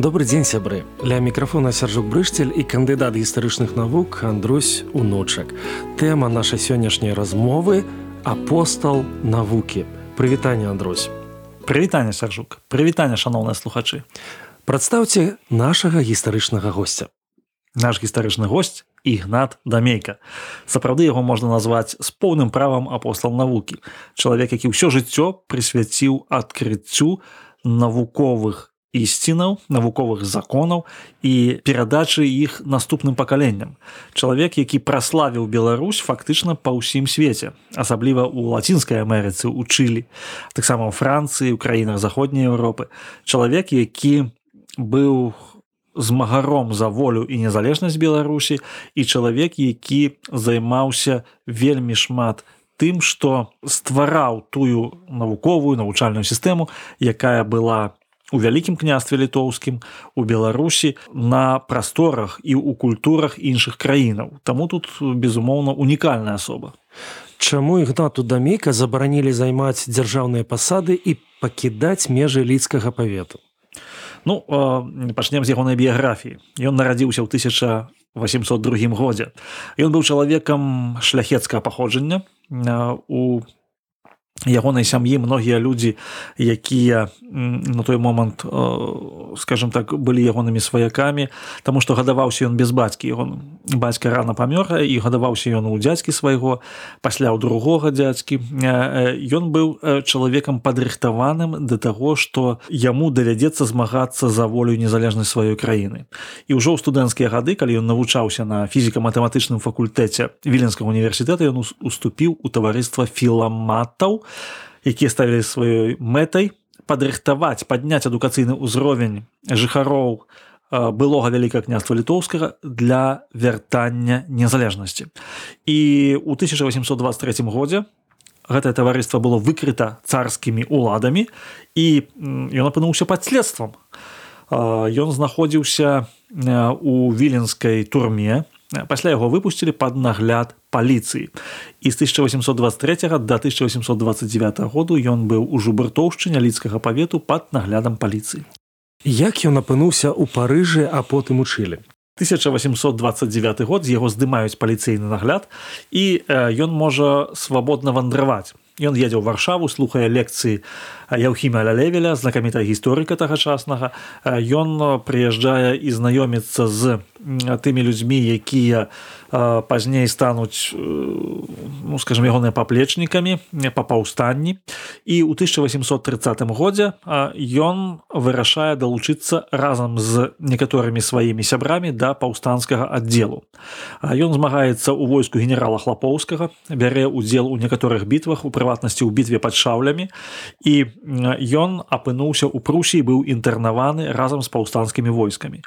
Добры дзень сябры. Ля мікрафона сяржук брышцель і кандыдат гістарычных навук Андрусь унучак тэма нашай сённяшняй размовы апостал навукі прывітанне Андрусь прывітанне сяржук прывітанне шаноўныя слухачы прадстаўце нашага гістарычнага гостця наш гістарычны гость ігнат дамейка. Сапраўды яго можна назваць з поўным правам апостал навукі чалавек які ўсё жыццё прысвяціў адкрыццю навуковых ісцінаў навуковых законаў і перадачы іх наступным пакаленням. Чалавек які праславіў Беларусь фактычна па ўсім свеце асабліва ў лацінскай Амерыцы у чылі таксама ў францыі ў краінах заходняй Еўропы. Чалавек які быў змагаром за волю і незалежнасць беларусі і чалавек які займаўся вельмі шмат тым што ствараў тую навуковую навучальную сістэму якая была у вялікім княстве літоўскім у беларусі на прасторах і ў культурах іншых краінаў. Таму тут безумоўна унікальная асоба. Чаму ігнату дамейка забаранілі займаць дзяржаўныя пасады і пакідаць межы лідскага павету? Ну пачнем з ягонай біяграфіі ён нарадзіўся ў 1802 годзе. Ён быў чалавекам шляхецкага паходжання у ягонай сям'і многія людзі якія на той момант скажем так былі ягонымі сваякамі Таму што гадаваўся ён без бацькі. Ён бацька рана памёр і гадаваўся ён у дзядзькі свайго пасля ў другога дзядзькі. Ён быў чалавекам падрыхтаваным да таго што яму давядзецца змагацца за волю незалежнасць сваёй краіны. І ўжо ў студэнцкія гады калі ён навучаўся на фізіка-матэматычным факультэце віленскага універсітэта ён уступіў у таварыства філаматаў якія ставілі сваёй мэтай падрыхтаваць падняць адукацыйны ўзровень жыхароў былога вялікага княства літоўскага для вяртання незалежнасці. І у 1823 годзе гэтае таварыства было выкрыта царскімі уладамі і ён апынуўся пад следствам. Ён знаходзіўся у віленскай турме пасля яго выпусцілі пад нагляд паліцыі. І з 1823 до 1829 году ён быў у жубартоўшчыне лідскага павету пад наглядам паліцыі. Як ён апынуўся ў парыжы а потым учылі 1829 год з яго здымаюць паліцыйны нагляд і ён можа свабодна вандраваць. Ён едзе ў варшаву слухае лекцыі яўхіма лялевеля знакамітая гісторыка тагачаснага. Ён прыязджае і знаёміцца з тымі людзьмі якія пазней стануць ну скажем ягоныя паплечнікамі па паўстанні. І ў 1830 годзе ён вырашае далучыцца разам з некаторымі сваімі сябрамі да паўстанцкага аддзелу. Ён змагаецца ў войску генерала хлапоўскага бярэ удзел у некаторых бітвах у прыватнасці ў бітве пад шаўлямі і ён апынуўся ў прусіі быў інтэрнаваны разам з паўстанцкімі войскамі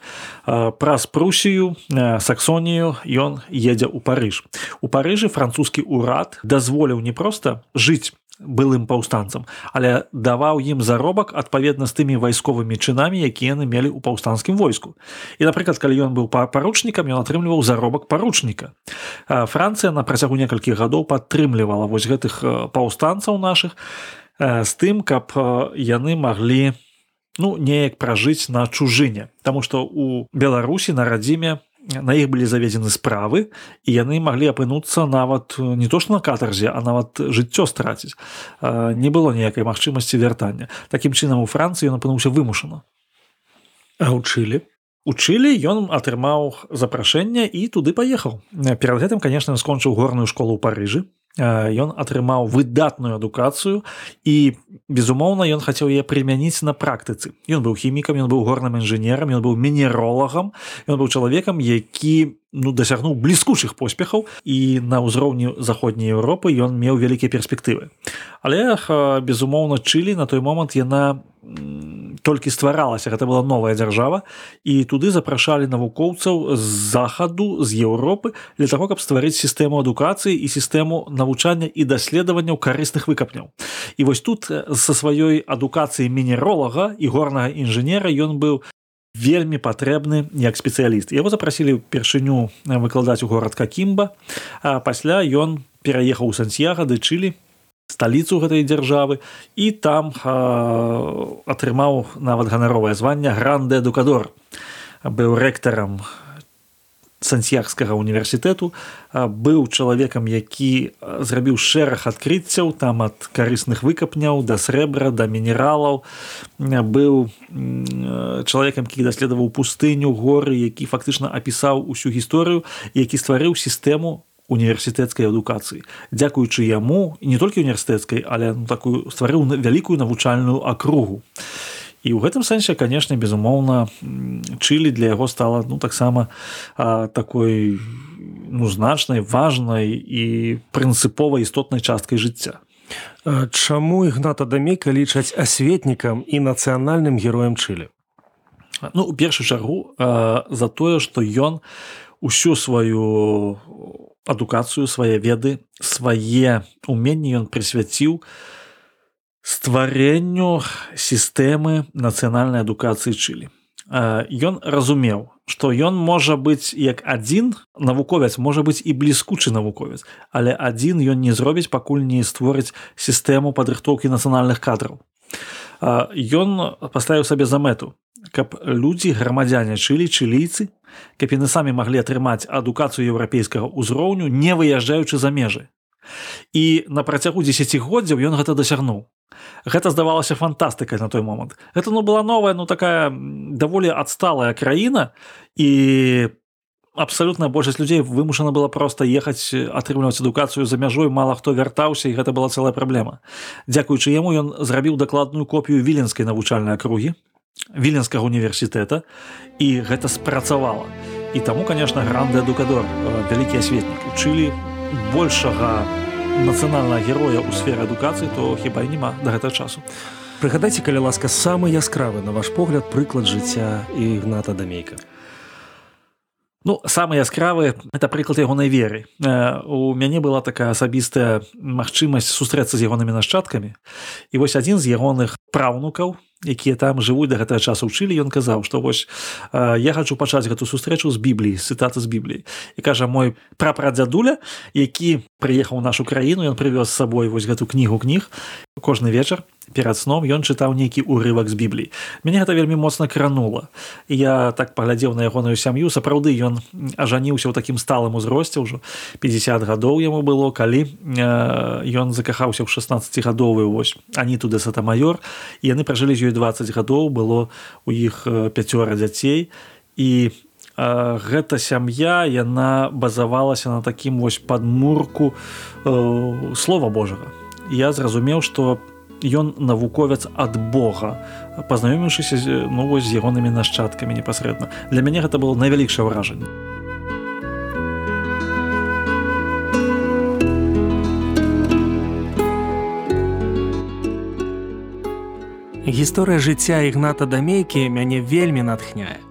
праз прусі Прусію, Саксонію ён едзе ў Парыж. У Парыжы французскі ўрад дазволіў не проста жыць былым паўстанцам, але даваў ім заробак адпаведна з тымі вайсковымі чынамі, якія яны мелі ў паўстанцкім войску. І напрыклад, калі ён быў паручнікам, ён атрымліваў заробак паручніка. Францыя на працягу некалькіх гадоў падтрымлівала вось гэтых паўстанцаў нашых з тым, каб яны маглі, ну неяк пражыць на чужыне. Таму што у беларусі на радзіме на іх былі заведзены справы і яны маглі апынуцца нават не то што на катарзе а нават жыццё страціць. Не было ніякай магчымасці вяртання. Такім чынам у францыі ён апынуўся вымушана. А вучылі учылі ён атрымаў запрашэнне і туды паехаў. Перад гэтым конечно скончыў горную школу ў парыжы ён атрымаў выдатную адукацыю і безумоўна ён хацеў яе прымяніць на практыцы ён быў хімікам ён быў горным інжынерам ён быў мінеролагам ён быў чалавекам які ну дасягнуў бліскучых поспехаў і на ўзроўні заходняй Еўропы ён меў вялікія перспектывы але безумоўна чылі на той момант яна толькі стваралася гэта была новая дзяржава і туды запрашалі навукоўцаў з захаду з Еўропы для таго каб стварыць сістэму адукацыі і сістэму навучання і даследаванняў карысных выкапняў. І вось тут са сваёй адукацыі мінеролага і горнага інжынера ён быў вельмі патрэбны як спецыяліст. Яго запрасілі ўпершыню выкладаць у горад какімба а пасля ён пераехаў у сантьяга ды чылі сталіцу гэтай дзяржавы. І там атрымаў нават ганаровае званне гранды адукадор быў рэктарам сантьягскага універсітэту быў чалавекам які зрабіў шэраг адкрыццяў там ад карысных выкапняў да срэбра да мінералаў. Быў чалавекам які даследаваў пустыню горы які фактычна апісаў усю гісторыю які стварыў сістэму універсітэцкай адукацыі. Дзякуючы яму не толькі універсітэцкай але ну, такую стварыў вялікую навучальную акругу. І ў гэтым сэнсе канешне безумоўна чылі для яго стала ну таксама такой ну значнай важнай і прынцыпова істотнай часткай жыцця. Чаму ігната дамейка лічаць асветнікам і нацыянальным героем чылі ну у першую чаргу за тое што ён усю сваю адукацыю свае веды свае уменні ён прысвяціў стварэнню сістэмы нацыянальнай адукацыі чылі ён разумеў што ён можа быць як адзін навуковец можа быць і бліскучы навуковец але адзін ён не зробіць пакуль не створыць сістэму падрыхтоўкі нацыянальных кадраў ён паставіў сабе за мэту каб людзі грамадзяне чылі чылійцы каб яны самі маглі атрымаць адукацыю еўрапейскага ўзроўню не выязджаючы за межы. І на працягу десятгоддзяў ён гэта дасягнуў. Гэта здавалася фантастыкай на той момант. Гэта ну была новая ну такая даволі адсталая краіна і абсалютна большасць людзей вымушана была проста ехаць атрымліваць адукацыю за мяжой мала хто вяртаўся і гэта была цэлая праблема. Дзякуючы яму ён зрабіў дакладную копію віленскай навучальнай акругі віленскага універсітэта і гэта спрацавала. І таму конечно гранды адукадор вялікі асветнік. Учылі большага нацыянальнага героя ў сферы адукацыі то хіба і няма да гэтага часу. Прыгадайце калі ласка самы яскравы на ваш погляд прыклад жыцця і гната дамейка Ну самы яскравы это прыклад ягонай веры у мяне была такая асабістая магчымасць сустрэцца з ягонымі нашчадкамі і вось адзін з ягоных праўнукаў якія там жывуць да гэтага часу ўчылі ён казаў што вось я хачу пачаць гэту сустрэчу з бібліі цытаты з бібліі. І кажа мой прапрадзядуля які прыехаў нашу краіну ён прывёз з сабой вось гэту кнігу кніг кожны вечар перад сном ён чытаў нейкі урывак з біблій мяне гэта вельмі моцна кранула я так паглядзеў на ягоную сям'ю сапраўды ён ажаніўся ў такім сталым узросце ўжо 50 гадоў яму было калі ён закахаўся ў 16гадовы вось они туды сатамаёр і яны пражылі з ёй 20 гадоў было у іх пяцёра дзяцей і Гэта сям'я яна базавалася на такім вось падмурку э, слова Божага. Я зразумеў, што ён навуковец ад Бога, пазнаёміўшыся ну, з ягонымі нашчадкамі непасрэдна. Для мяне гэта было найвялікшае ўражанне. Гісторыя жыцця ігната дамейкі мяне вельмі натхняе.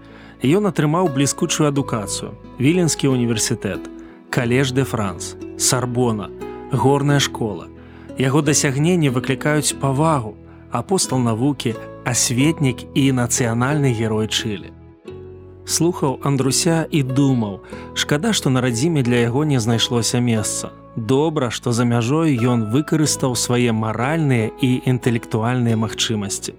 Ён атрымаў бліскучую адукацыю, віленскі універсітэт, калеж де Франс, Сарбона, горная школа. Яго дасягненні выклікаюць павагу, апостол навукі, асветнік і нацыянальны герой Чылі. Слухаў Андруся і думаў: шкада, што на радзіме для яго не знайшлося месца. Добра, што за мяжой ён выкарыстаў свае маральныя і інтэлектуальныя магчымасці.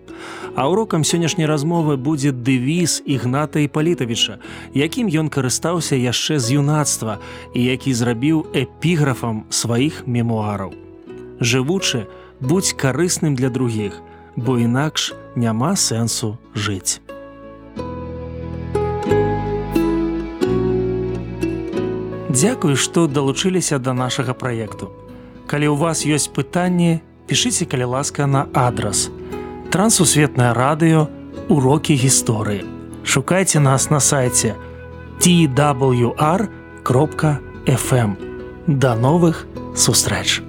А урокам сённяшняй размовы будзе дэвіз ігната і палітавіча, якім ён карыстаўся яшчэ з юнацтва і які зрабіў эпіграфам сваіх мемуараў. Жывучы, будь карысным для другіх, бо інакш няма сэнсу жыць. Дзякуй, што далучыліся да нашага праекту. Калі ў вас ёсць пытанні, пішыце калі ласка на адрас. Трансусветнае радыё, урокі гісторыі. Шукайце нас на сайце twr кропка FM. Да новых сустрэч!